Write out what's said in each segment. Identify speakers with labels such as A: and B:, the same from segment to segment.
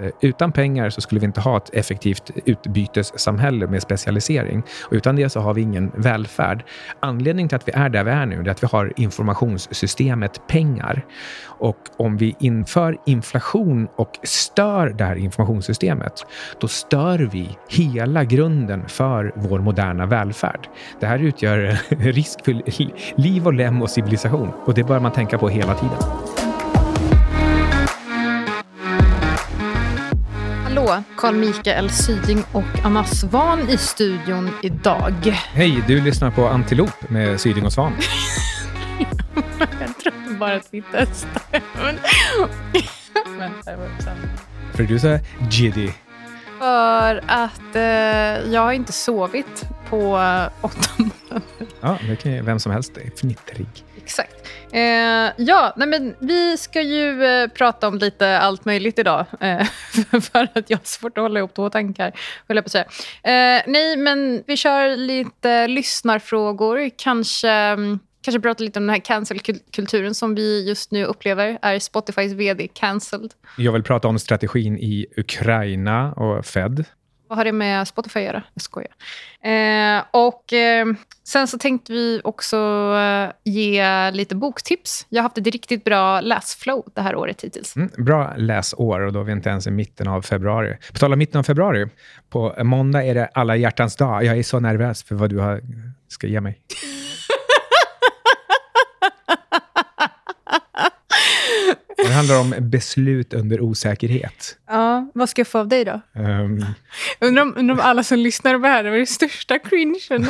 A: Eh, utan pengar så skulle vi inte ha ett effektivt utbytessamhälle med specialisering. Och utan det så har vi ingen välfärd. Anledningen till att vi är där vi är nu är att vi har informationssystemet pengar. Och om vi inför inflation och stör det här informationssystemet, då stör vi hela grunden för vår moderna välfärd. Det här utgör risk för liv och lem och civilisation och det bör man tänka på hela tiden.
B: Hallå, Carl Mikael Syding och Anna Svan i studion idag.
A: Hej, du lyssnar på Antilop med Syding och Svan.
B: jag trodde bara att vi testade.
A: Vänta, För du så jiddy.
B: För att eh, jag har inte sovit på åtta månader.
A: Ja, det kan ju vem som helst. Det är fnittrig.
B: Exakt. Eh, ja, nej men vi ska ju eh, prata om lite allt möjligt idag. Eh, för att jag har svårt att hålla ihop två tankar, höll jag på att säga. Eh, nej, men vi kör lite lyssnarfrågor. Kanske, mm, kanske prata lite om den här cancelkulturen som vi just nu upplever. Är Spotifys vd cancelled?
A: Jag vill prata om strategin i Ukraina och Fed.
B: Vad har det med Spotify att göra? Jag skojar. Eh, och eh, sen så tänkte vi också eh, ge lite boktips. Jag har haft ett riktigt bra läsflow det här året hittills.
A: Mm, bra läsår och då är vi inte ens i mitten av februari. På tal om mitten av februari, på måndag är det alla hjärtans dag. Jag är så nervös för vad du har, ska ge mig. Det handlar om beslut under osäkerhet.
B: Ja, vad ska jag få av dig då? Um... Undrar, om, undrar om alla som lyssnar på det här, det var det största cringen.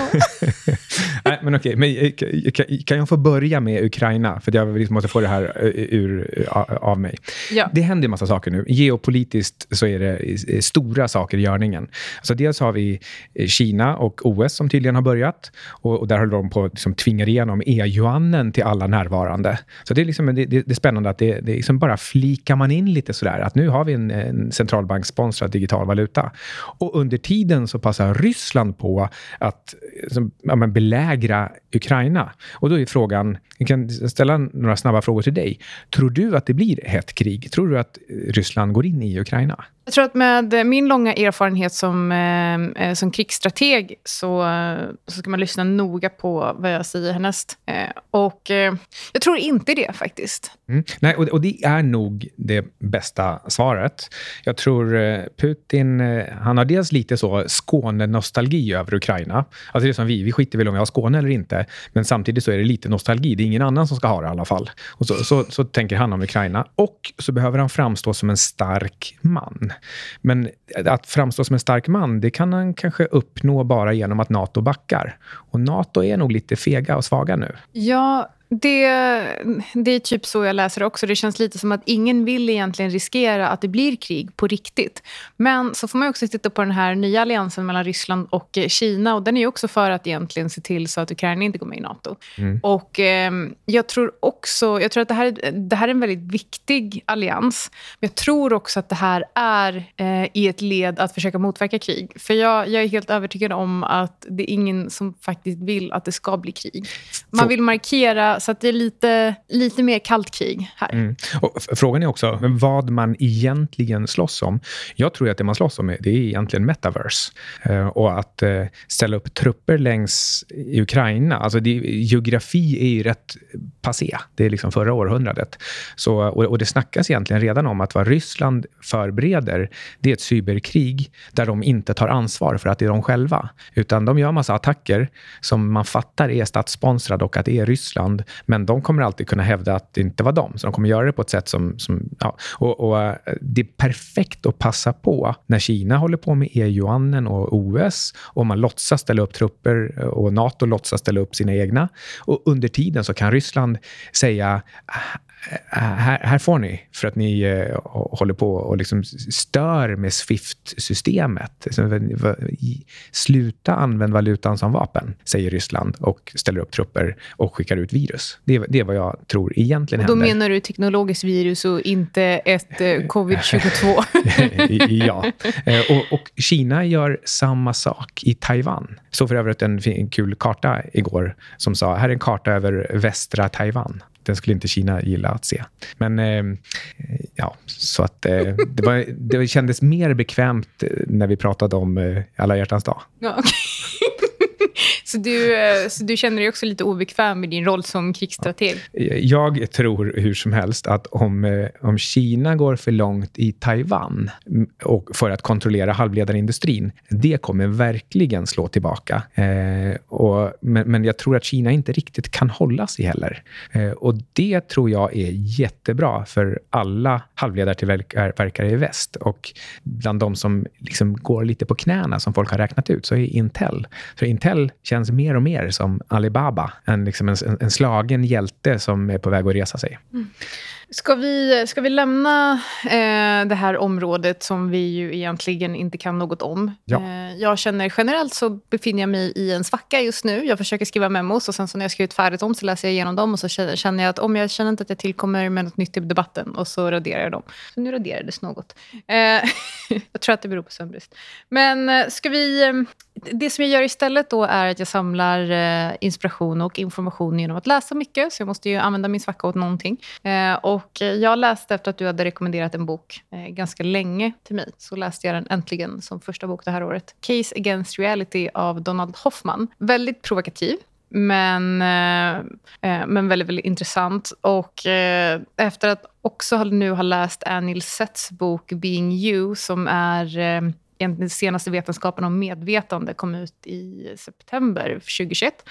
A: Nej, men okej. Men, eh, kan, kan jag få börja med Ukraina? För jag liksom måste få det här eh, ur, av mig. Ja. Det händer en massa saker nu. Geopolitiskt så är det stora saker i görningen. Alltså dels har vi Kina och OS som tydligen har börjat. Och, och där håller de på att liksom tvinga igenom e-yuanen till alla närvarande. Så det är, liksom, det, det, det är spännande att det, det liksom bara flikar man in lite sådär. Att nu har vi en, en centralbankssponsrad digital valuta. Och under tiden så passar Ryssland på att som, ja, belägra Ukraina. Och då är frågan, jag kan ställa några snabba frågor till dig. Tror du att det blir hett krig? Tror du att eh, Ryssland går in i Ukraina?
B: Jag tror att med min långa erfarenhet som, eh, eh som krigsstrateg så, eh, så ska man lyssna noga på vad jag säger härnäst. Eh, och eh, jag tror inte det faktiskt.
A: Mm. Nej, och, och, det är nog det bästa svaret. Jag tror eh, Putin, han har dels lite så Skåne-nostalgi över Ukraina. Alltså det är som vi, vi skiter väl om vi har Skåne eller inte. Men samtidigt så är det lite nostalgi. Det är ingen annan som ska ha det i alla fall. Och så, så, så tänker han om Ukraina. Och så behöver han framstå som en stark man. Men att framstå som en stark man, det kan han kanske uppnå bara genom att Nato backar. Och Nato är nog lite fega och svaga nu.
B: Ja, det, det är typ så jag läser det också. Det känns lite som att ingen vill egentligen riskera att det blir krig på riktigt. Men så får man också titta på den här nya alliansen mellan Ryssland och Kina. Och Den är också för att egentligen se till så att Ukraina inte går med i Nato. Mm. Och eh, Jag tror också jag tror att det här, det här är en väldigt viktig allians. Men jag tror också att det här är eh, i ett led att försöka motverka krig. För jag, jag är helt övertygad om att det är ingen som faktiskt vill att det ska bli krig. Man vill markera så att det är lite, lite mer kallt krig här. Mm.
A: Och frågan är också vad man egentligen slåss om. Jag tror att det man slåss om det är egentligen metaverse. Eh, och att eh, ställa upp trupper längs i Ukraina. Alltså det, geografi är ju rätt passé. Det är liksom förra århundradet. Så, och, och det snackas egentligen redan om att vad Ryssland förbereder, det är ett cyberkrig där de inte tar ansvar för att det är de själva. Utan de gör massa attacker som man fattar är statssponsrade och att det är Ryssland men de kommer alltid kunna hävda att det inte var de. Så de kommer göra det på ett sätt som... som ja. och, och, eh, det är perfekt att passa på när Kina håller på med e-yuanen och OS och man låtsas ställa upp trupper och Nato låtsas ställa upp sina egna. Och under tiden så kan Ryssland säga här, här, får ni, för att ni eh, håller på och liksom stör med Swift-systemet. Sluta använda valutan som vapen, säger Ryssland och ställer upp trupper och skickar ut virus. Det, det är vad jag tror egentligen
B: händer.
A: Då
B: menar du teknologiskt virus och inte ett eh, covid-22?
A: ja. Eh, och, och, Kina gör samma sak i Taiwan. Så för övrigt en, en kul karta igår som sa, här är en karta över västra Taiwan den skulle inte Kina gilla att se. Men eh, ja, så att eh, det, var, det kändes mer bekvämt när vi pratade om eh, alla hjärtans dag.
B: Ja, okay. Så du, eh, så du känner dig också lite obekväm med din roll som krigsstrateg?
A: Jag tror hur som helst att om, eh, om Kina går för långt i Taiwan och för att kontrollera halvledarindustrin, det kommer verkligen slå tillbaka. Eh, och, men, men, jag tror att Kina inte riktigt kan hålla sig heller. Eh, och det tror jag är jättebra för alla halvledartillverkare i väst. Och bland de som liksom går lite på knäna, som folk har räknat ut, så är Intel. För Intel känns känns mer och mer som Alibaba. Liksom en, liksom en, en slagen hjälte som är på väg att resa sig. Mm.
B: Ska vi, ska vi lämna eh, det här området som vi ju egentligen inte kan något om? Ja. Eh, jag känner generellt så befinner jag mig i en svacka just nu. Jag försöker skriva memos och sen så när jag skrivit färdigt dem så läser jag igenom dem och så känner jag att om jag känner inte att jag tillkommer med något nytt i debatten och så raderar jag dem. Så nu raderades något. Eh, jag tror att det beror på sömnbrist. Men eh, ska vi... Eh, det som jag gör istället då är att jag samlar eh, inspiration och information genom att läsa mycket. Så jag måste ju använda min svacka åt någonting. och och eh, jag läste efter att du hade rekommenderat en bok eh, ganska länge till mig. Så läste jag den äntligen som första bok det här året. Case Against Reality av Donald Hoffman. Väldigt provokativ. Men, eh, eh men väldigt, väldigt intressant. Och eh, efter att också nu ha läst Anil Seths bok Being You som är eh, den senaste vetenskapen om medvetande kom ut i september 2021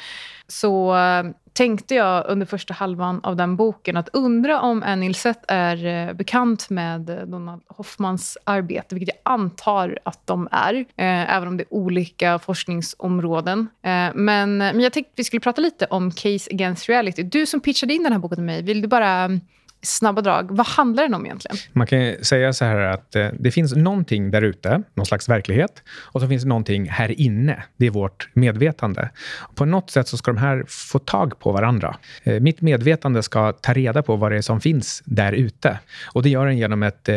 B: så eh, tänkte jag under första halvan av den boken att undra om Annie är eh, bekant med eh, Donald Hoffmans arbete, vilket jag antar att de är, eh, även om det är olika forskningsområden. men, men jag tänkte att vi skulle prata lite om Case Against Reality. Du som pitchade in den här boken till mig, vill du bara mm, snabba drag. Vad handlar den om egentligen?
A: Man kan säga så här att eh, det finns någonting där ute, någon slags verklighet. Och så finns det någonting här inne. Det är vårt medvetande. På något sätt så ska de här få tag på varandra. Eh, mitt medvetande ska ta reda på vad det är som finns där ute. Och det gör den genom ett eh,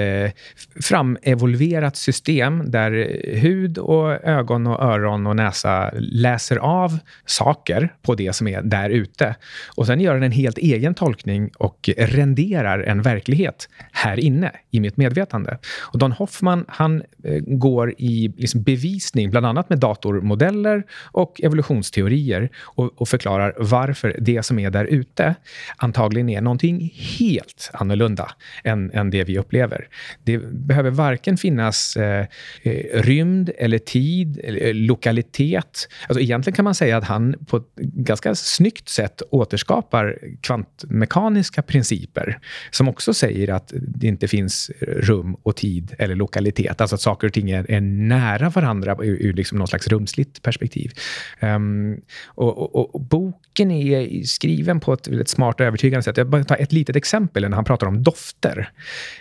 A: framevolverat system där hud och ögon och öron och näsa läser av saker på det som är där ute. Och sen gör den en helt egen tolkning och renderar genererar en verklighet här inne i mitt medvetande. Och Don Hoffman han eh, går i liksom bevisning, bland annat med datormodeller och evolutionsteorier och, och, förklarar varför det som är där ute antagligen är någonting helt annorlunda än, än det vi upplever. Det behöver varken finnas eh, eh rymd eller tid eller eh, lokalitet. Alltså egentligen kan man säga att han på ett ganska snyggt sätt återskapar kvantmekaniska principer som också säger att det inte finns rum och tid eller lokalitet. Alltså att saker och ting är, är nära varandra ur, ur liksom någon slags rumsligt perspektiv. Um, och, och, och, boken är skriven på ett, väldigt smart och övertygande sätt. Jag bara tar ett litet exempel när han pratar om dofter.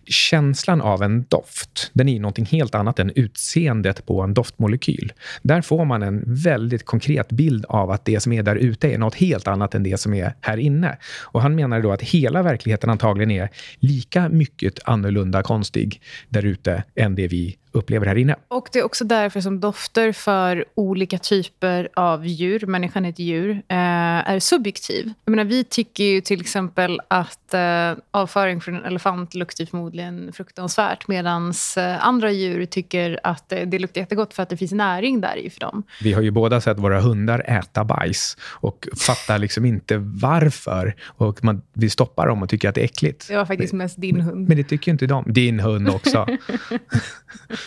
A: Känslan av en doft, den är någonting helt annat än utseendet på en doftmolekyl. Där får man en väldigt konkret bild av att det som är där ute är något helt annat än det som är här inne. Och han menar då att hela verkligheten antagligen antagligen är lika mycket annorlunda konstig där ute än det vi upplever här inne.
B: Och Det är också därför som dofter för olika typer av djur, människan är ett djur, eh, är subjektiv. Jag menar, vi tycker ju till exempel att eh, avföring från en elefant luktar förmodligen fruktansvärt medan eh, andra djur tycker att det luktar jättegott för att det finns näring där i för dem.
A: Vi har ju båda sett våra hundar äta bajs och fattar liksom inte varför. Och man, vi stoppar dem och tycker att det är äckligt.
B: Det var faktiskt mest din hund.
A: Men det tycker inte de. Din hund också.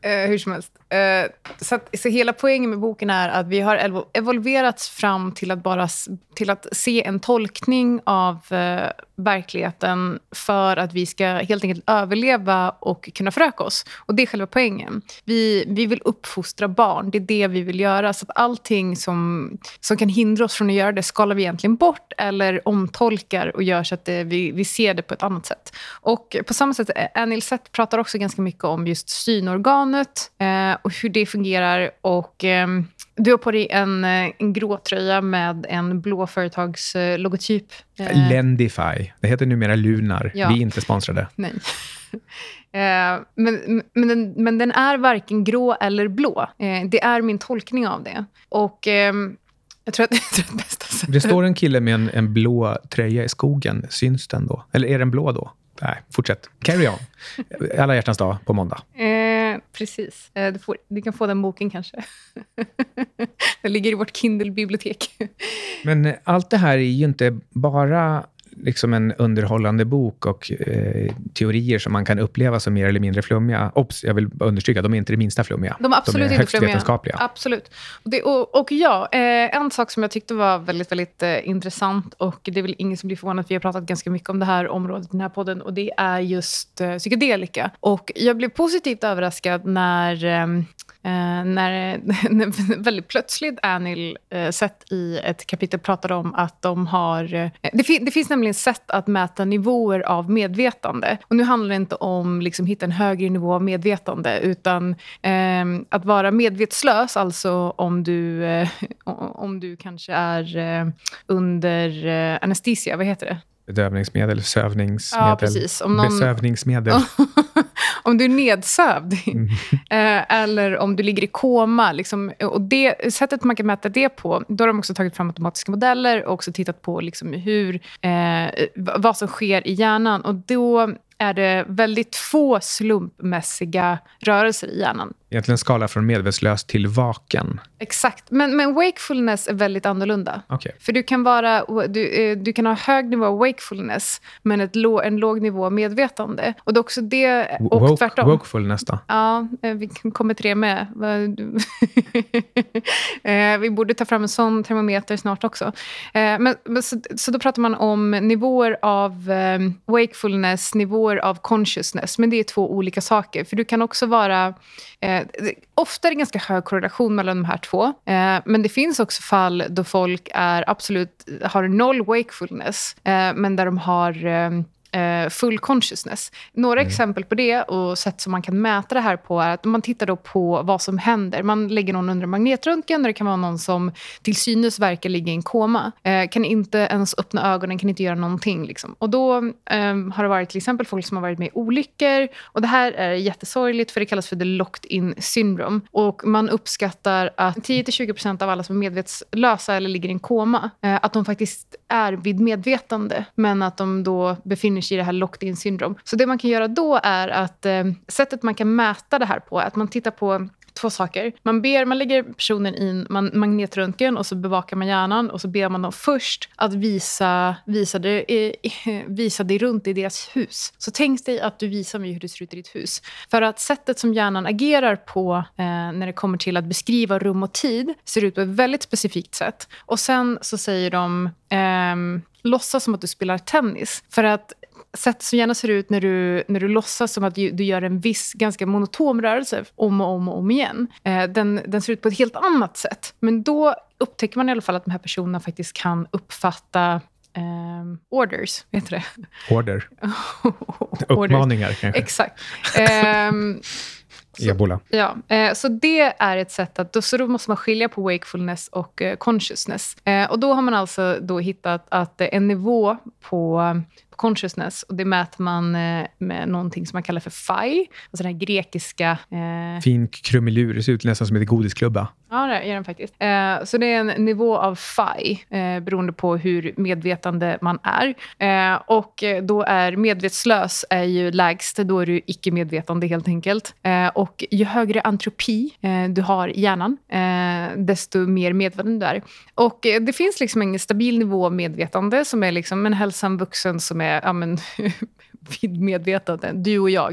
B: Eh, hur som helst. Eh, så, att, så hela poängen med boken är att vi har evolverats fram till att, bara, till att se en tolkning av eh, verkligheten för att vi ska helt enkelt överleva och kunna föröka oss. Och Det är själva poängen. Vi, vi vill uppfostra barn. Det är det vi vill göra. Så att allting som, som kan hindra oss från att göra det skalar vi egentligen bort eller omtolkar och gör så att det, vi, vi ser det på ett annat sätt. Och På samma sätt, Anil Seth pratar också ganska mycket om just synorgan, synorganet eh, och hur det fungerar. Och eh, du har på dig en, eh, en grå tröja med en blå företagslogotyp.
A: Eh. Lendify. Det heter numera Lunar. Ja. Vi är inte sponsrade.
B: Nej. Eh, men, men, den, men den är varken grå eller blå. det är min tolkning av det. Och Jag tror att det är det bästa sättet.
A: Det står en kille med en, en blå tröja i skogen. Syns den då? Eller är den blå då? Nej, fortsätt. Carry on. Alla hjärtans dag på måndag.
B: Eh, precis. Eh, du, får, du, kan få den boken kanske. den ligger i vårt Kindle-bibliotek.
A: Men allt det här är ju inte bara liksom en underhållande bok och eh, teorier som man kan uppleva som mer eller mindre flummiga. Ops, jag vill understryka, de är inte det minsta flummiga.
B: De är absolut
A: de är
B: inte flummiga.
A: vetenskapliga.
B: Absolut. Och, det, och, och ja, eh, en sak som jag tyckte var väldigt, väldigt eh, intressant och det är väl ingen som blir förvånad, för vi har pratat ganska mycket om det här området i den här podden och det är just eh, psykedelika. Och jag blev positivt överraskad när ehm, Eh, när, när väldigt plötsligt Anil eh, sett i ett kapitel pratade om att de har... Eh, det, fi, det, finns nämligen sätt att mäta nivåer av medvetande. Och Nu handlar det inte om att liksom, hitta en högre nivå av medvetande utan eh, att vara medvetslös, alltså om du, eh, om du kanske är eh, under anestesia, vad heter det?
A: Bedövningsmedel, sövningsmedel,
B: ja, precis. Om någon...
A: besövningsmedel.
B: om du är nedsövd mm. Eh, eller om du ligger i koma. Liksom, och det, sättet man kan mäta det på, då har de också tagit fram automatiska modeller och också tittat på liksom hur, eh, vad som sker i hjärnan. Och då är det väldigt få slumpmässiga rörelser i hjärnan.
A: Egentligen skala från medvetslös till vaken.
B: Exakt. Men, men wakefulness är väldigt annorlunda.
A: Okay.
B: För du kan, vara, du, eh, du kan ha hög nivå av wakefulness, men ett lå, en låg nivå av medvetande. Och det är också det, och
A: Woke,
B: tvärtom.
A: Wokefulness då?
B: Ja, eh, vi kommer till det med. Eh, vi borde ta fram en sån termometer snart också. Men, så, så då pratar man om nivåer av wakefulness, nivåer av consciousness. Men det är två olika saker. För du kan också vara Eh, ofta är det ganska hög korrelation mellan de här två. Eh, men det finns också fall då folk är absolut har noll wakefulness, eh, men där de har eh, full consciousness. Några mm. exempel på det och sätt som man kan mäta det här på är att man tittar då på vad som händer. Man lägger någon under magnetröntgen och det kan vara någon som till synes verkar ligga i en koma. Eh, kan inte ens öppna ögonen, kan inte göra någonting. Liksom. Och då eh, har det varit till exempel folk som har varit med i olyckor. Och det här är jättesorgligt för det kallas för the locked in syndrome. Och man uppskattar att 10-20% av alla som är medvetslösa eller ligger i en koma, eh, att de faktiskt är vid medvetande, men att de då befinner i det här locked in syndrome. Så det man kan göra då är att eh, sättet man kan mäta det här på är att man tittar på två saker. Man, ber, man lägger personen i en magnetröntgen och så bevakar man hjärnan och så ber man dem först att visa, visa, det, eh, visa dig runt i deras hus. Så tänk dig att du visar mig hur det ser ut i ditt hus. För att sättet som hjärnan agerar på eh, när det kommer till att beskriva rum och tid ser ut på ett väldigt specifikt sätt. Och sen så säger de eh, låtsas som att du spelar tennis. För att sättet som gärna ser ut när du, när du låtsas som att du, du gör en viss ganska monotom rörelse om och om och om igen. Eh, den, den ser ut på ett helt annat sätt. Men då upptäcker man i alla fall att de här personerna faktiskt kan uppfatta Um, orders, vet du
A: det? Order. Uppmaningar kanske?
B: Exakt. Um,
A: så, Ebola.
B: Ja, eh, så det är ett sätt att... Då, så då måste man skilja på wakefulness och eh, consciousness. Eh, och då har man alltså då hittat att en nivå på consciousness. Och det mäter man eh, med någonting som man kallar för FI, alltså den här grekiska...
A: Eh... Fin krumelur, det ser ut nästan som en godisklubba.
B: Ja, det gör den faktiskt. Eh, så det är en nivå av FI, eh, beroende på hur medvetande man är. Eh, och då är medvetslös är ju lägst, då är du icke-medvetande helt enkelt. Eh, och ju högre antropi eh, du har i hjärnan, eh, desto mer medveten du är. Och det finns liksom en stabil nivå av medvetande som är liksom en hälsam vuxen som med, ja, men, vid medvetande, du och jag.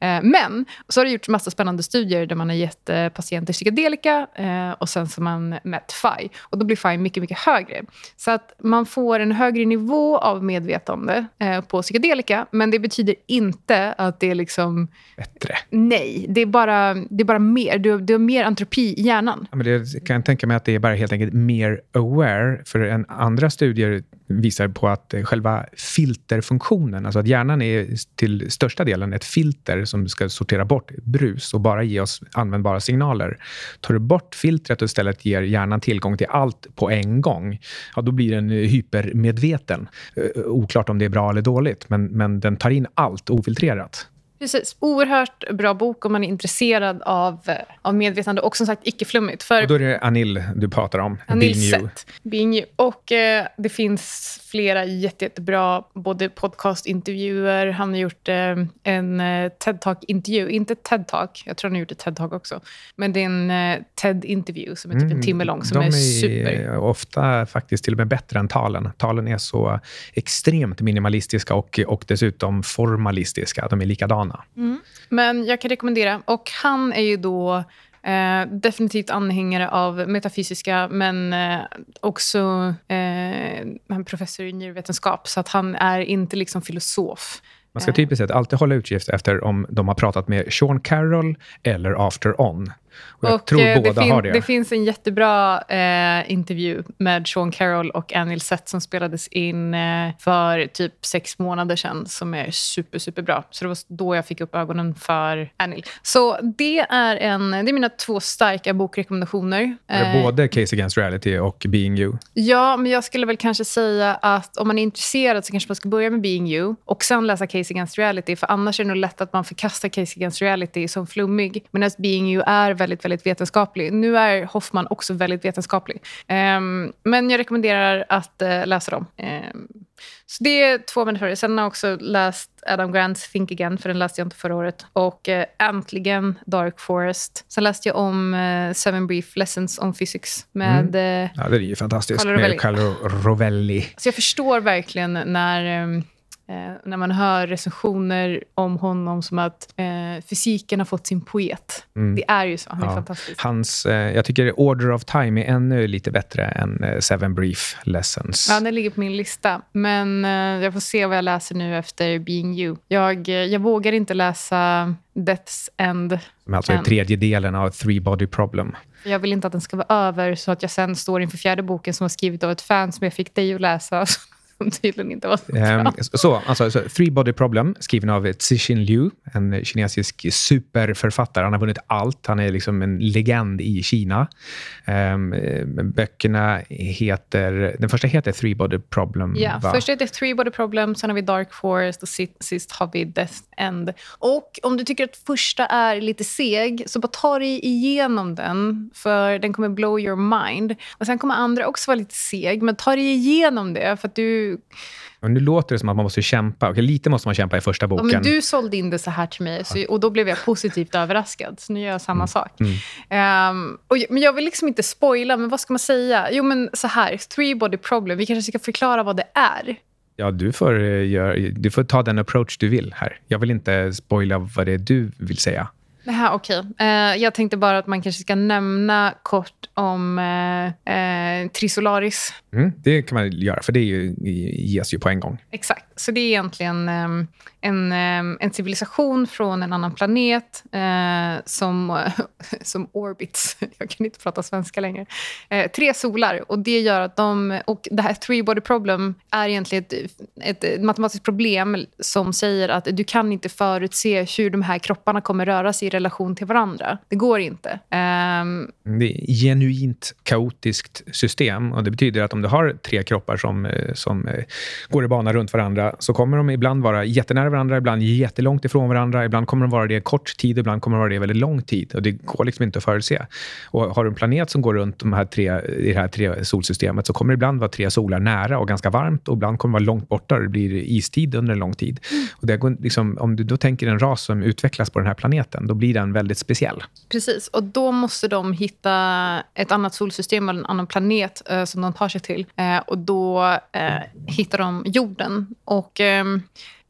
B: Eh, men så har det gjorts massa spännande studier där man har gett eh, patienter psykedelika eh, och sen så har man mätt FI. Och då blir FI mycket, mycket högre. Så att man får en högre nivå av medvetande på psykedelika, men det betyder inte att det är liksom...
A: Bättre?
B: Nej, det är bara, det är bara mer. Du, du har mer antropi i hjärnan.
A: Ja, men det kan jag tänka mig att det är bara helt enkelt mer aware. För en andra studier visar på att själva filterfunktionen, alltså att hjärnan är är till största delen ett filter som ska sortera bort brus och bara ge oss användbara signaler. Tar du bort filtret och istället ger hjärnan tillgång till allt på en gång, ja, då blir den hypermedveten. Eh, oklart om det är bra eller dåligt, men, men den tar in allt ofiltrerat.
B: Precis. Oerhört bra bok om man är intresserad av, eh, av medvetande och som sagt icke-flummigt. För
A: och då är det Anil du pratar om.
B: Anil Being You. Being you. Och eh, det finns flera jätte, jättebra både podcastintervjuer. Han har gjort eh, en eh, TED-talk-intervju. Inte TED-talk, jag tror han har gjort ett TED-talk också. Men det är en eh, TED-intervju som är typ en mm, timme lång. Som
A: de
B: är super. är
A: ofta faktiskt till och med bättre än talen. Talen är så extremt minimalistiska och, och dessutom formalistiska. De är likadana.
B: Mm. Men jag kan rekommendera. Och han är ju då Eh, definitivt anhängare av metafysiska, men eh, också eh, professor i neurovetenskap. Så att han är inte liksom filosof.
A: Man ska typiskt sett alltid hålla utkik efter om de har pratat med Sean Carroll eller After On. Och jag och tror eh, båda
B: det
A: har det.
B: Det finns en jättebra eh, intervju med Sean Carroll och Anil Seth som spelades in eh, för typ sex månader sedan som är super, super bra. Så det var då jag fick upp ögonen för Anil. Så det är, en, det är mina två starka bokrekommendationer.
A: Eh, både Case Against Reality och Being You?
B: Ja, men jag skulle väl kanske säga att om man är intresserad så kanske man ska börja med Being You och sen läsa Case Against Reality. För annars är det nog lätt att man förkastar Case Against Reality som flummig. Medan Being You är väldigt, väldigt vetenskaplig. Nu är Hoffman också väldigt vetenskaplig. Um, men jag rekommenderar att uh, läsa dem. Um, så det är två människor. Sen har jag också läst Adam Grants Think Again, för den läste jag inte förra året. Och uh, äntligen Dark Forest. Sen läste jag om uh, Seven Brief Lessons on Physics med... Mm.
A: ja, det är ju fantastiskt. Carlo Rovelli. Med Carlo Rovelli.
B: Så jag förstår verkligen när... Eh, när man hör recensioner om honom som att eh, fysiken har fått sin poet. Mm. Det är ju så. Han är fantastisk.
A: Hans, eh, jag tycker Order of Time är ännu lite bättre än eh, Seven Brief Lessons.
B: Ja, den ligger på min lista. Men eh, jag får se vad jag läser nu efter Being You. Jag, eh, jag vågar inte läsa Death's End.
A: Som alltså är tredje delen av Three Body Problem.
B: Jag vill inte att den ska vara över så att jag sen står inför fjärde boken som var skrivet av ett fan som jag fick dig att läsa. Som tydligen inte var så bra. Um,
A: så, alltså, så, Three Body Problem, skriven av Cixin Liu, en kinesisk superförfattare. Han har vunnit allt. Han är liksom en legend i Kina. Um, böckerna heter... Den första heter Three Body Problem.
B: Ja, va? första heter Three Body Problem, sen har vi Dark Forest och sist har vi Death End. Och om du tycker att första är lite seg, så bara ta dig igenom den, för den kommer blow your mind. Och Sen kommer andra också vara lite seg, men ta dig igenom det, för att du
A: men nu låter det som att man måste kämpa. Okej, lite måste man kämpa i första boken.
B: Ja, men du sålde in det så här till mig så, och då blev jag positivt överraskad. Så nu gör jag samma mm. sak. Mm. Um, och, men jag vill liksom inte spoila, men vad ska man säga? Jo, men så här. Three body problem. Vi kanske ska förklara vad det är.
A: Ja, du får, eh, gör, du får ta den approach du vill här. Jag vill inte spoila vad det är du vill säga.
B: Aha, okay. Eh, jag tänkte bara att man kanske ska nämna kort om uh, uh, Trisolaris.
A: Mm, det kan man göra, för det ju, ges ju på en gång.
B: Exakt. Så det är egentligen ehm, en, ehm, en civilisation från en annan planet eh, som, som orbits. Jag kan inte prata svenska längre. Eh, tre solar. Och det gör att de... Och det här three body problem är egentligen ett, ett matematiskt problem som säger att du kan inte förutse hur de här kropparna kommer röra sig i relation till varandra. Det går inte. Ehm,
A: det är ett genuint kaotiskt system. och Det betyder att om du har tre kroppar som, eh, som går i bana runt varandra så kommer de ibland vara jättenära varandra, ibland jättelångt ifrån varandra. Ibland kommer de vara det kort tid, ibland kommer de vara det väldigt lång tid. och Det går liksom inte att förutse. Och har du en planet som går runt de här tre, i det här tre solsystemet så kommer det ibland vara tre solar nära och ganska varmt och ibland kommer det vara långt borta och det blir istid under en lång tid. Mm. Och det går liksom, om du då tänker en ras som utvecklas på den här planeten, då blir den väldigt speciell.
B: Precis, och då måste de hitta ett annat solsystem eller en annan planet eh, som de tar sig till. Eh, och då eh, hittar de jorden. Och... Ehm,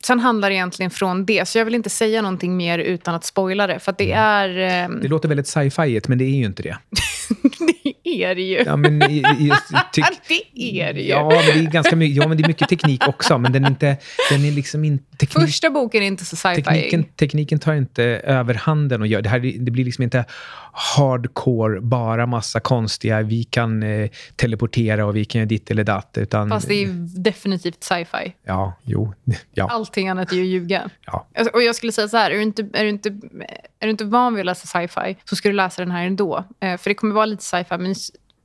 B: Sen handlar det egentligen från det, så jag vill inte säga någonting mer utan att spoila det. För det mm. är... Eh...
A: Det låter väldigt sci-fi men det är ju inte det.
B: det är det ju.
A: Ja, men,
B: tyck... det är det ju.
A: Ja, men det är ganska mycket, ja, men det är mycket teknik också, men den är inte... Den är liksom in,
B: teknik, Första boken är inte så sci-fi.
A: Tekniken, tekniken tar inte överhanden och gör... Det, här, det blir liksom inte hardcore, bara massa konstiga, vi kan eh, teleportera och vi kan göra ditt eller datt. Utan,
B: Fast det är definitivt sci-fi.
A: Ja, jo. Ja.
B: Allting annat är ju ljuga.
A: Ja.
B: Alltså, och jag skulle säga så här, är du inte, är du inte, är du inte van vid att läsa sci-fi så ska du läsa den här ändå. Eh, för det kommer vara lite sci-fi, men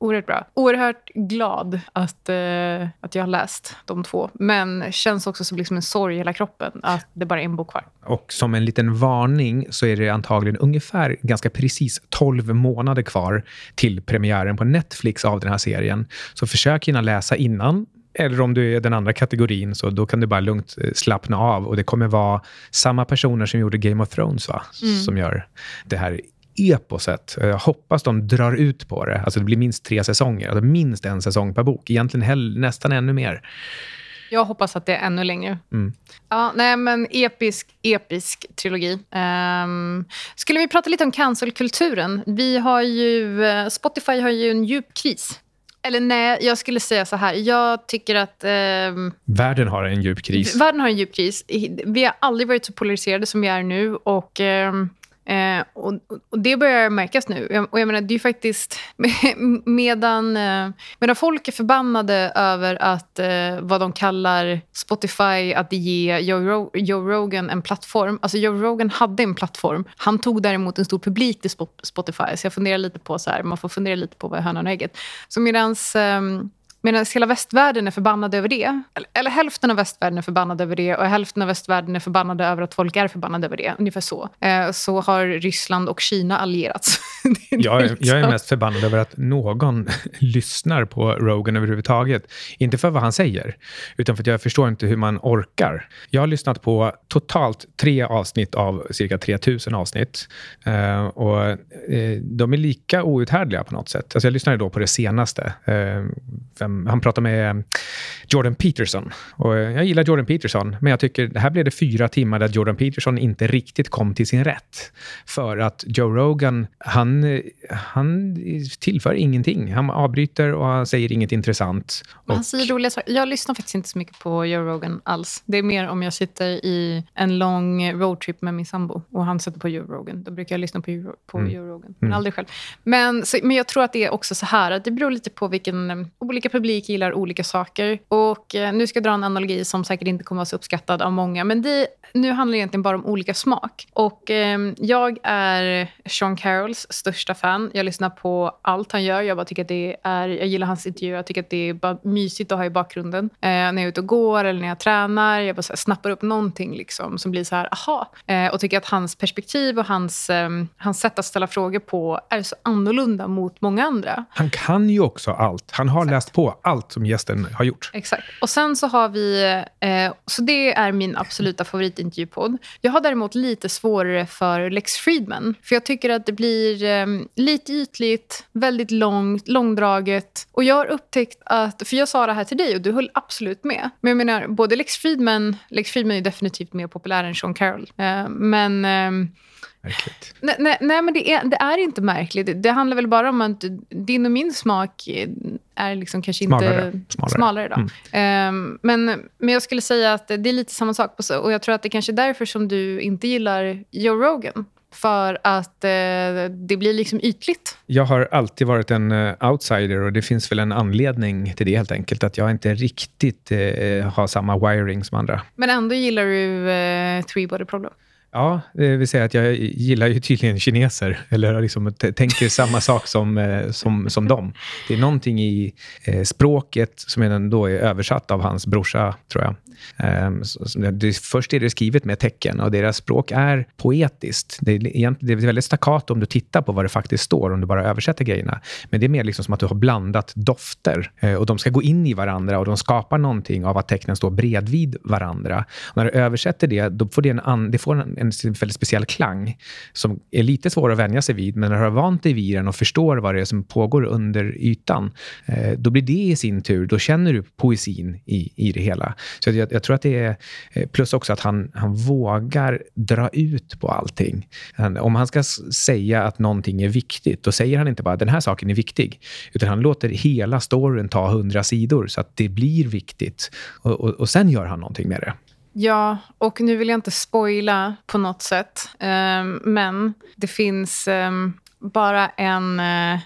B: oerhört bra. Oerhört glad att, eh, att jag har läst de två. Men känns också som liksom en sorg i hela kroppen att det bara är en bok kvar.
A: Och som en liten varning så är det antagligen ungefär ganska precis 12 månader kvar till premiären på Netflix av den här serien. Så försök hinna läsa innan. Eller om du är den andra kategorin, så då kan du bara lugnt eh, slappna av. Och det kommer vara samma personer som gjorde Game of Thrones, va?
B: Mm.
A: Som gör det här eposet. Jag hoppas de drar ut på det. Alltså det blir minst tre säsonger. Alltså minst en säsong per bok. Egentligen hell, nästan ännu mer.
B: Jag hoppas att det är ännu längre.
A: Mm.
B: Ja, nej, men episk, episk trilogi. Um, skulle vi prata lite om cancelkulturen? Vi har ju, eh, Spotify har ju en djup kris. Eller nej, jag skulle säga så här. Jag tycker att... Um,
A: världen har en djup kris.
B: Världen har en djup kris. Vi har aldrig varit så polariserade som vi är nu. Och... Um, Eh, och, och, Det börjar märkas nu. Och jag menar, det är faktiskt... Medan, eh, medan folk är förbannade över att eh, vad de kallar Spotify, att ge Joe, Rog Joe, Rogan en plattform. Alltså Joe Rogan hade en plattform. Han tog däremot en stor publik till Spotify. Så jag funderar lite på så här, man får fundera lite på vad är hönan och ägget. Så medans... Eh, Medan hela västvärlden är förbannad över det. Eller, eller, hälften av västvärlden är förbannad över det och hälften av västvärlden är förbannade över att folk är förbannade över det. Ungefär så. Eh, så har Ryssland och Kina allierats.
A: jag, är, jag är mest förbannad över att någon lyssnar på Rogan överhuvudtaget. Inte för vad han säger, utan för att jag förstår inte hur man orkar. Jag har lyssnat på totalt tre avsnitt av cirka 3000 avsnitt. Eh, och eh, de är lika outhärdliga på något sätt. Alltså jag lyssnade då på det senaste. Eh, han pratar med Jordan Peterson. Och jag gillar Jordan Peterson, men jag tycker det här blev det fyra timmar där Jordan Peterson inte riktigt kom till sin rätt. För att Joe Rogan, han, han tillför ingenting. Han avbryter och han säger inget intressant.
B: Och... Han säger roliga saker. Jag lyssnar faktiskt inte så mycket på Joe Rogan alls. Det är mer om jag sitter i en lång roadtrip med min sambo och han sätter på Joe Rogan. Då brukar jag lyssna på, på mm. Joe Rogan, men mm. aldrig själv. Men, så, men jag tror att det är också så här, att det beror lite på vilken... Olika publik gillar olika saker. Och eh, Nu ska jag dra en analogi som säkert inte kommer att vara så uppskattad av många. Men det, nu handlar det egentligen bara om olika smak. Och eh, Jag är Sean Carrolls största fan. Jag lyssnar på allt han gör. Jag bara tycker att det är, jag gillar hans intervjuer. Jag tycker att det är bara mysigt att ha i bakgrunden. Eh, när jag är ute och går eller när jag tränar. Jag bara här, snappar upp någonting liksom, som blir så här, aha. Eh, och tycker att hans perspektiv och hans, eh, hans sätt att ställa frågor på är så annorlunda mot många andra.
A: Han kan ju också allt. Han har Exakt. läst på allt som gästen har gjort.
B: Exakt. Och sen så har vi... Eh, så det är min absoluta favoritintervjupodd. Jag har däremot lite svårare för Lex Friedman. För jag tycker att det blir eh, lite ytligt, väldigt långt, långdraget. Och jag har upptäckt att... För jag sa det här till dig och du höll absolut med. Men jag menar, både Lex Friedman... Lex Friedman är definitivt mer populär än Sean Carroll. Eh, men... Eh, Eh,
A: Märkligt.
B: Nej, nej, nej, men det är, det är inte märkligt. Det, handlar väl bara om att din och min smak är liksom kanske
A: smalare.
B: inte
A: smalare.
B: smalare då. Mm. Um, men, men jag skulle säga att det är lite samma sak. På, och jag tror att det kanske är därför som du inte gillar Joe Rogan. För att eh, det blir liksom ytligt.
A: Jag har alltid varit en uh, outsider och det finns väl en anledning till det helt enkelt. Att jag inte riktigt uh, har samma wiring som andra.
B: Men ändå gillar du uh, Three Body Problem?
A: Ja, det vill säga att jag gillar ju tydligen kineser, eller liksom tänker samma sak som, eh, som, som dem. Det är någonting i eh, språket som ändå är översatt av hans brorsa, tror jag. Ehm, det, först är det skrivet med tecken och deras språk är poetiskt. Det är, det är väldigt staccato om du tittar på vad det faktiskt står, om du bara översätter grejerna. Men det är mer liksom som att du har blandat dofter eh, och de ska gå in i varandra och de skapar någonting av att tecknen står bredvid varandra. Och när du översätter det, då får det en, an, det får en, en väldigt speciell klang som är lite svår att vänja sig vid, men när du har vant dig vid den och förstår vad det är som pågår under ytan, eh, då blir det i sin tur, då känner du poesin i, i det hela. Så jag, jag tror att det är... Eh, plus också att han, han vågar dra ut på allting. Han, om han ska säga att någonting är viktigt, då säger han inte bara den här saken är viktig. Utan han låter hela storyn ta hundra sidor så att det blir viktigt. Och, och, och sen gör han någonting med det.
B: Ja, och nu vill jag inte spoila på något sätt. Ehm, men det finns ehm, bara en, eh,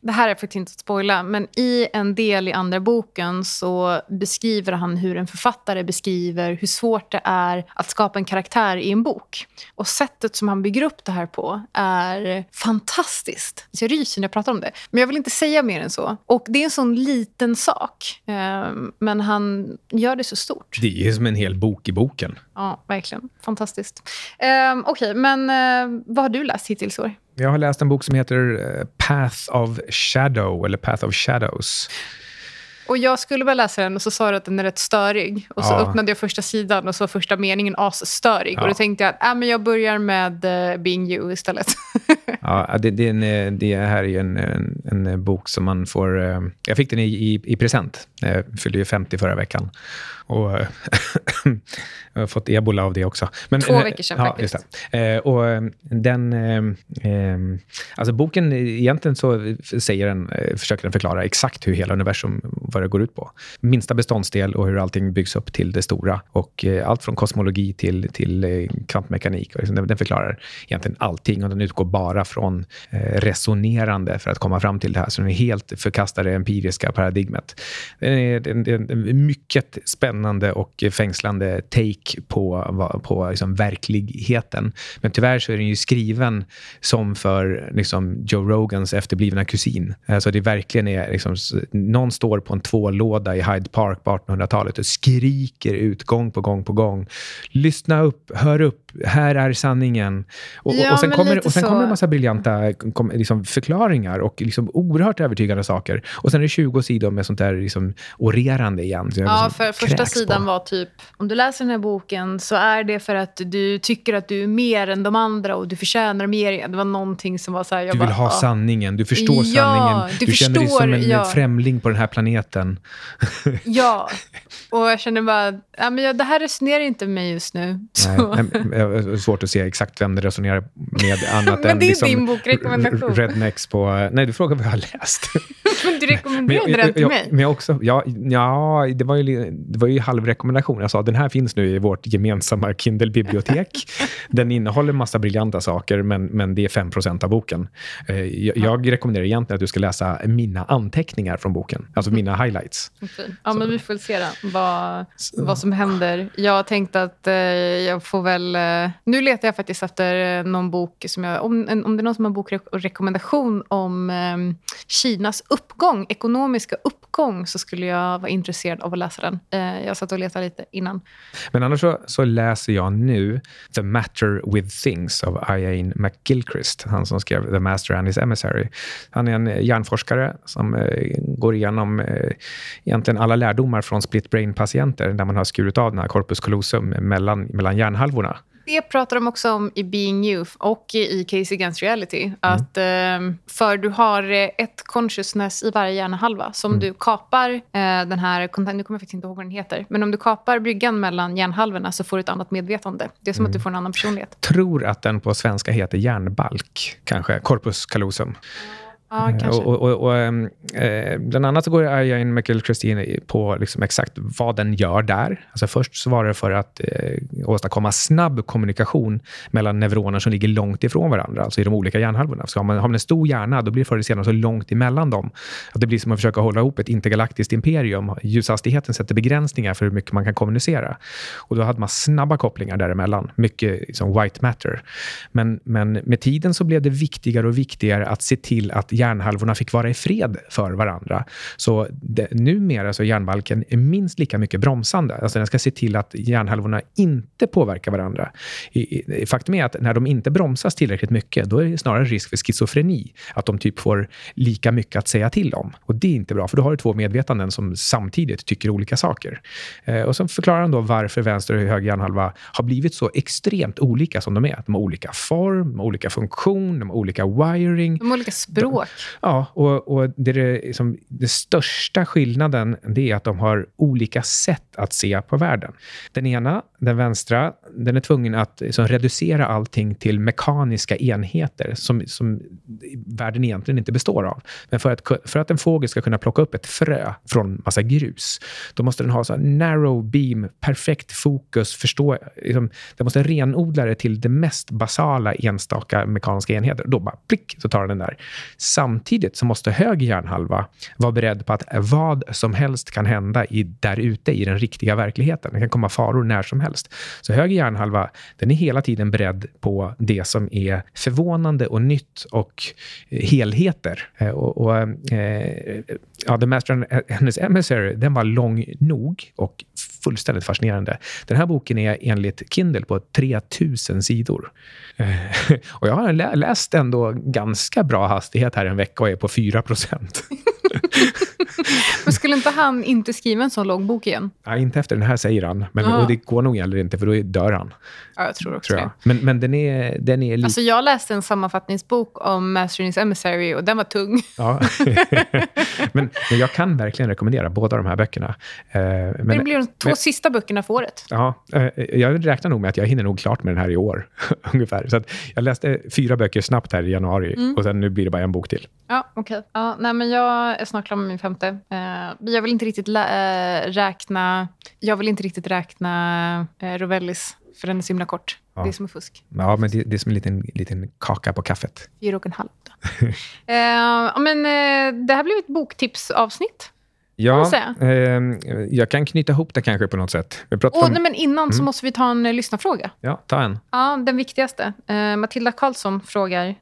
B: det här är faktiskt inte att spoila, men i en del i andra boken så beskriver han hur en författare beskriver hur svårt det är att skapa en karaktär i en bok. Och sättet som han bygger upp det här på är fantastiskt. Jag ryser när jag pratar om det. Men jag vill inte säga mer än så. Och det är en sån liten sak. Eh, men han gör det så stort.
A: Det är som en hel bok i boken.
B: Ja, verkligen. Fantastiskt. Um, Okej, okay, men uh, vad har du läst hittills i år?
A: Jag har läst en bok som heter eh, Path of Shadow, eller Path of Shadows.
B: Och jag skulle börja läsa den och så sa du att den är rätt störig. Och så ja. öppnade jag första sidan och så var första meningen asstörig. Ja. Och då tänkte jag att äh, men jag börjar med uh, Being You istället.
A: ja, det, det, en, det här är en, en, en, bok som man får... Uh, jag fick den i, i, i present. Jag fyllde ju 50 förra veckan. Och jag har fått ebola av det också.
B: Men, Två veckor sedan ja, faktiskt.
A: Eh, och eh, den... Eh, alltså boken, egentligen så säger den, försöker den förklara exakt hur hela universum vad det går ut på. Minsta beståndsdel och hur allting byggs upp till det stora. Och eh, allt från kosmologi till, till eh, kvantmekanik. Liksom den förklarar egentligen allting och den utgår bara från eh, resonerande för att komma fram till det här. Så den är helt förkastar det empiriska paradigmet. Det är, en mycket spännande och fängslande take på, på liksom verkligheten. Men tyvärr så är den ju skriven som för liksom Joe Rogans efterblivna kusin. Alltså det verkligen är liksom, någon står på en tvålåda i Hyde Park på 1800-talet och skriker ut gång på gång på gång. Lyssna upp, hör upp, här är sanningen. Och, ja, och sen, kommer, och sen kommer en massa briljanta kom, liksom, förklaringar och liksom oerhört övertygande saker. Och sen är det 20 sidor med sånt där liksom, orerande igen.
B: Ja, liksom för första sidan på. var typ, om du läser den här boken så är det för att du tycker att du är mer än de andra och du förtjänar mer. Det var någonting som var så här,
A: Du vill bara, ha sanningen, du förstår ja, sanningen. Du, du förstår, känner dig som en ja. främling på den här planeten.
B: ja, och jag känner bara, ja, men jag, det här resonerar inte med mig just nu. Nej,
A: det är svårt att se exakt vem det resonerar med annat
B: men
A: än
B: det är liksom din bokrekommendation.
A: rednecks på... Nej, du frågar vad jag har läst.
B: men du rekommenderade den till jag, mig.
A: Men jag också, ja, ja det, var ju, det var ju halvrekommendation. Jag sa den här finns nu i vårt gemensamma Kindle-bibliotek. den innehåller massa briljanta saker, men, men det är 5% av boken. Eh, jag, jag rekommenderar egentligen att du ska läsa mina anteckningar från boken, alltså mina highlights.
B: Okay. Ja, Så. men vi får se då, vad, vad som händer. Jag har tänkt att eh, jag får väl... Eh, nu letar jag faktiskt efter någon bok som jag... Om, om det är någon som har en bokrekommendation om eh, Kinas uppgång, ekonomiska uppgång, så skulle jag vara intresserad av att läsa den. Eh, jag satt och letade lite innan.
A: Men annars så, så, läser jag nu The Matter with Things av Iain McGilchrist. Han som skrev The Master and His Emissary. Han är en hjärnforskare som eh, går igenom eh, egentligen alla lärdomar från split brain-patienter där man har skurit av den här corpus callosum mellan, mellan hjärnhalvorna.
B: Det pratar de också om i Being Youth och i Case Against Reality. Mm. Att, eh, för du har ett consciousness i varje hjärnhalva. Så om mm. du kapar eh, den här, nu kommer jag faktiskt inte ihåg vad den heter, men om du kapar bryggan mellan hjärnhalvorna så får du ett annat medvetande. Det är som mm. att du får en annan personlighet.
A: Tror att den på svenska heter hjärnbalk, kanske. Corpus callosum.
B: Ja, eh, kanske.
A: Och, och, och, ehm, eh, bland annat så går Ian Michael Christine på liksom exakt vad den gör där. Alltså först så var det för att eh, åstadkomma snabb kommunikation mellan neuroner som ligger långt ifrån varandra, alltså i de olika hjärnhalvorna. Så har man, har man en stor hjärna, då blir det förr eller senare så långt emellan dem. Att det blir som att försöka hålla ihop ett intergalaktiskt imperium. Ljushastigheten sätter begränsningar för hur mycket man kan kommunicera. Och då hade man snabba kopplingar däremellan. Mycket liksom white matter. Men, men med tiden så blev det viktigare och viktigare att se till att hjärnhalvorna fick vara i fred för varandra. Så det, numera så är hjärnbalken minst lika mycket bromsande. Alltså den ska se till att hjärnhalvorna inte påverkar varandra. I, i, faktum är att när de inte bromsas tillräckligt mycket, då är det snarare risk för schizofreni. Att de typ får lika mycket att säga till om. Och det är inte bra, för då har du två medvetanden som samtidigt tycker olika saker. Eh, och så förklarar han då varför vänster och höger hjärnhalva har blivit så extremt olika som de är. De har olika form, de har olika funktion, de har olika wiring.
B: De har olika språk.
A: Ja, och, och det, är liksom, det största skillnaden det är att de har olika sätt att se på världen. Den ena, den vänstra, den är tvungen att liksom, reducera allting till mekaniska enheter som, som världen egentligen inte består av. Men för att, för att en fågel ska kunna plocka upp ett frö från massa grus, då måste den ha så narrow beam, perfekt fokus, förstå, liksom, den måste renodla det till det mest basala enstaka mekaniska enheter. Då bara plick, så tar den den där samtidigt så måste höger hjärnhalva vara beredd på att vad som helst kan hända i, där ute i den riktiga verkligheten. Det kan komma faror när som helst. Så höger hjärnhalva den är hela tiden beredd på det som är förvånande och nytt och helheter. Eh, och, och eh, ja, The Master and Hennes Emissary, den var lång nog och fullständigt fascinerande. Den här boken är enligt Kindle på 3000 sidor. Eh, och jag har läst ändå ganska bra hastighet här en vecka och är på 4 procent.
B: Men skulle inte han inte skriva en sån lång bok igen?
A: Ja, inte efter den här, säger han. Men och det går nog heller inte, för då dör han.
B: Ja, jag tror också tror jag.
A: Men, men den är, den är
B: Alltså, jag läste en sammanfattningsbok om Master in his Emissary och den var tung.
A: Ja. men, men, jag kan verkligen rekommendera båda de här böckerna.
B: Eh, men, det blir de två men, sista böckerna för året.
A: Ja, eh, jag räknar nog med att jag hinner nog klart med den här i år. ungefär. Så jag läste fyra böcker snabbt här i januari mm. och sen nu blir det bara en bok till.
B: Ja, okej. Okay. Ja, nej, men jag är snart klar med min femte. Uh, jag vill inte riktigt räkna jag vill inte riktigt räkna uh, Rovellis, för den är så himla kort. Ja. Det är som en fusk.
A: Ja, men det, det är som en liten, liten kaka på kaffet.
B: Fyra och en halv. uh, men, uh, det här blev ett boktipsavsnitt.
A: Ja, eh, jag kan knyta ihop det kanske på något sätt.
B: Vi oh, om... nej, men innan mm. så måste vi ta en lyssnarfråga.
A: Ja, ta en.
B: Ja, den viktigaste. Matilda Karlsson frågar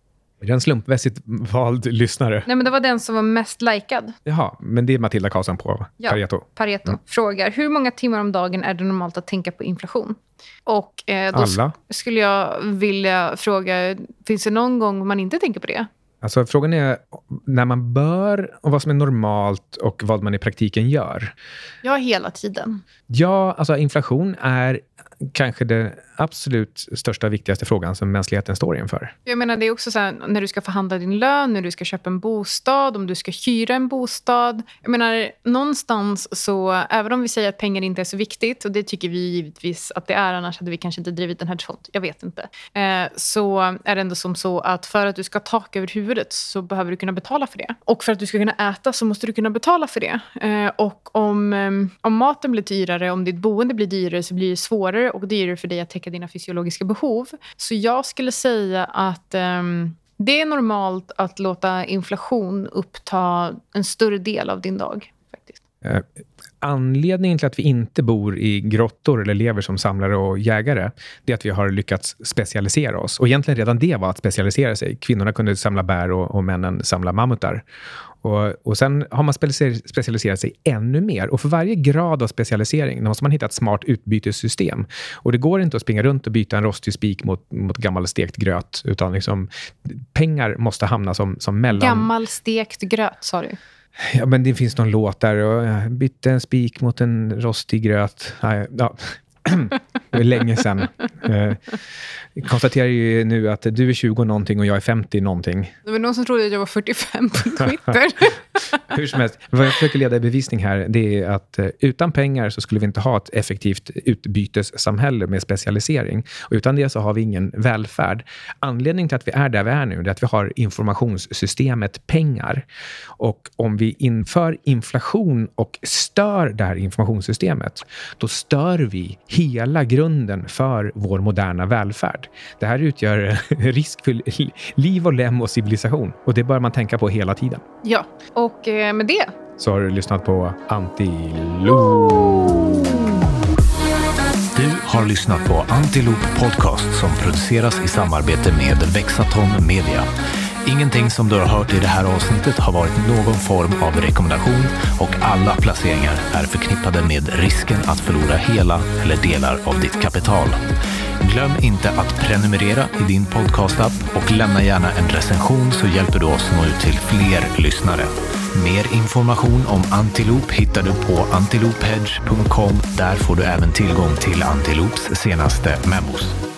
A: är det en slumpmässigt vald lyssnare?
B: Nej, men det var den som var mest likad.
A: Jaha, men det är Matilda Karlsson på ja, Pareto?
B: Pareto mm. frågar, hur många timmar om dagen är det normalt att tänka på inflation? Och eh, då
A: Alla?
B: skulle jag vilja fråga, finns det någon gång man inte tänker på det?
A: Alltså, frågan är när man bör och vad som är normalt och vad man i praktiken gör.
B: Ja, hela tiden.
A: Ja, alltså inflation är kanske den absolut största och viktigaste frågan som mänskligheten står inför.
B: Jag menar, det är också så här, när du ska förhandla din lön, när du ska köpa en bostad, om du ska hyra en bostad. Jag menar, någonstans så, även om vi säger att pengar inte är så viktigt, och det tycker vi givetvis att det är, annars hade vi kanske inte drivit den här sånt, jag vet inte. Eh, så är det ändå som så att för att du ska ha tak över huvudet så behöver du kunna betala för det. Och för att du ska kunna äta så måste du kunna betala för det. Eh, och om, eh, om maten blir dyrare, om ditt boende blir dyrare så blir det svårare och dyrare för dig att täcka dina fysiologiska behov. Så jag skulle säga att um, det är normalt att låta inflation uppta en större del av din dag. faktiskt.
A: Uh anledningen till att vi inte bor i grottor eller lever som samlare och jägare, det är att vi har lyckats specialisera oss. Och egentligen redan det var att specialisera sig. Kvinnorna kunde samla bär och, och männen samla mammutar. Och, och sen har man specialiserat sig ännu mer. Och för varje grad av specialisering måste man hitta ett smart utbytessystem. Och det går inte att springa runt och byta en rostig spik mot, mot gammal stekt gröt. Utan liksom, pengar måste hamna som, som mellan...
B: Gammal stekt gröt, sa du?
A: Ja, men det finns någon låt där. Och jag bytte en spik mot en rostig gröt. Ja, det var länge sedan. Eh, jag konstaterar ju nu att du är 20 någonting och jag är 50 någonting.
B: Det var någon som trodde att jag var 45 på Twitter.
A: Hur som helst, vad jag försöker leda i bevisning här, det är att eh, utan pengar så skulle vi inte ha ett effektivt utbytessamhälle med specialisering. Och utan det så har vi ingen välfärd. Anledningen till att vi är där vi är nu, är att vi har informationssystemet pengar. Och om vi inför inflation och stör det här informationssystemet, då stör vi hela grunden för vår moderna välfärd. Det här utgör risk för liv och lem och civilisation. Och det bör man tänka på hela tiden.
B: Ja, och eh, med det
A: så har du lyssnat på Antiloop.
C: Du har lyssnat på Antiloop Podcast som produceras i samarbete med Vexatom Media. Ingenting som du har hört i det här avsnittet har varit någon form av rekommendation och alla placeringar är förknippade med risken att förlora hela eller delar av ditt kapital. Glöm inte att prenumerera i din podcastapp och lämna gärna en recension så hjälper du oss nå ut till fler lyssnare. Mer information om Antiloop hittar du på antilophedge.com. Där får du även tillgång till Antiloops senaste memos.